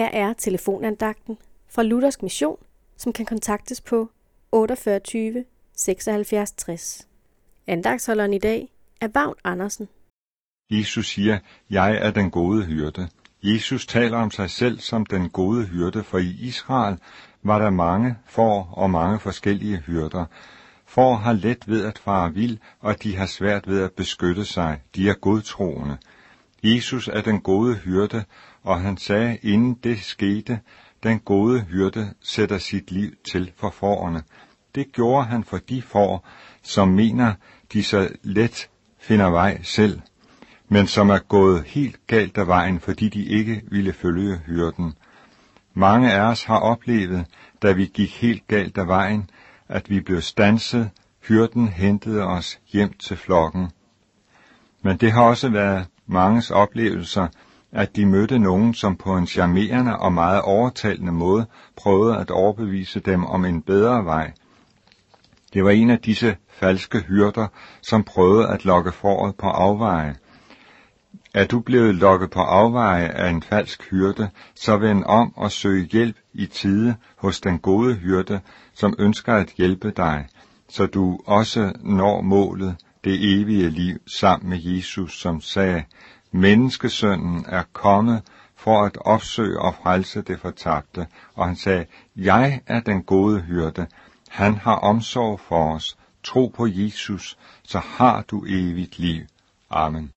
Her er telefonandagten fra Luthersk Mission, som kan kontaktes på 48 76 60. Andagsholderen i dag er Vagn Andersen. Jesus siger, jeg er den gode hyrde. Jesus taler om sig selv som den gode hyrde, for i Israel var der mange får og mange forskellige hyrder. Får har let ved at fare vild, og de har svært ved at beskytte sig. De er godtroende. Jesus er den gode hyrde, og han sagde, inden det skete, den gode hyrde sætter sit liv til for forerne. Det gjorde han for de får, som mener, de så let finder vej selv, men som er gået helt galt af vejen, fordi de ikke ville følge hyrden. Mange af os har oplevet, da vi gik helt galt af vejen, at vi blev stanset, hyrden hentede os hjem til flokken. Men det har også været manges oplevelser, at de mødte nogen, som på en charmerende og meget overtalende måde prøvede at overbevise dem om en bedre vej. Det var en af disse falske hyrder, som prøvede at lokke foråret på afveje. Er du blevet lokket på afveje af en falsk hyrde, så vend om og søg hjælp i tide hos den gode hyrde, som ønsker at hjælpe dig, så du også når målet, det evige liv, sammen med Jesus, som sagde, Menneskesønnen er kommet for at opsøge og frelse det fortabte, og han sagde, Jeg er den gode hyrde, han har omsorg for os, tro på Jesus, så har du evigt liv. Amen.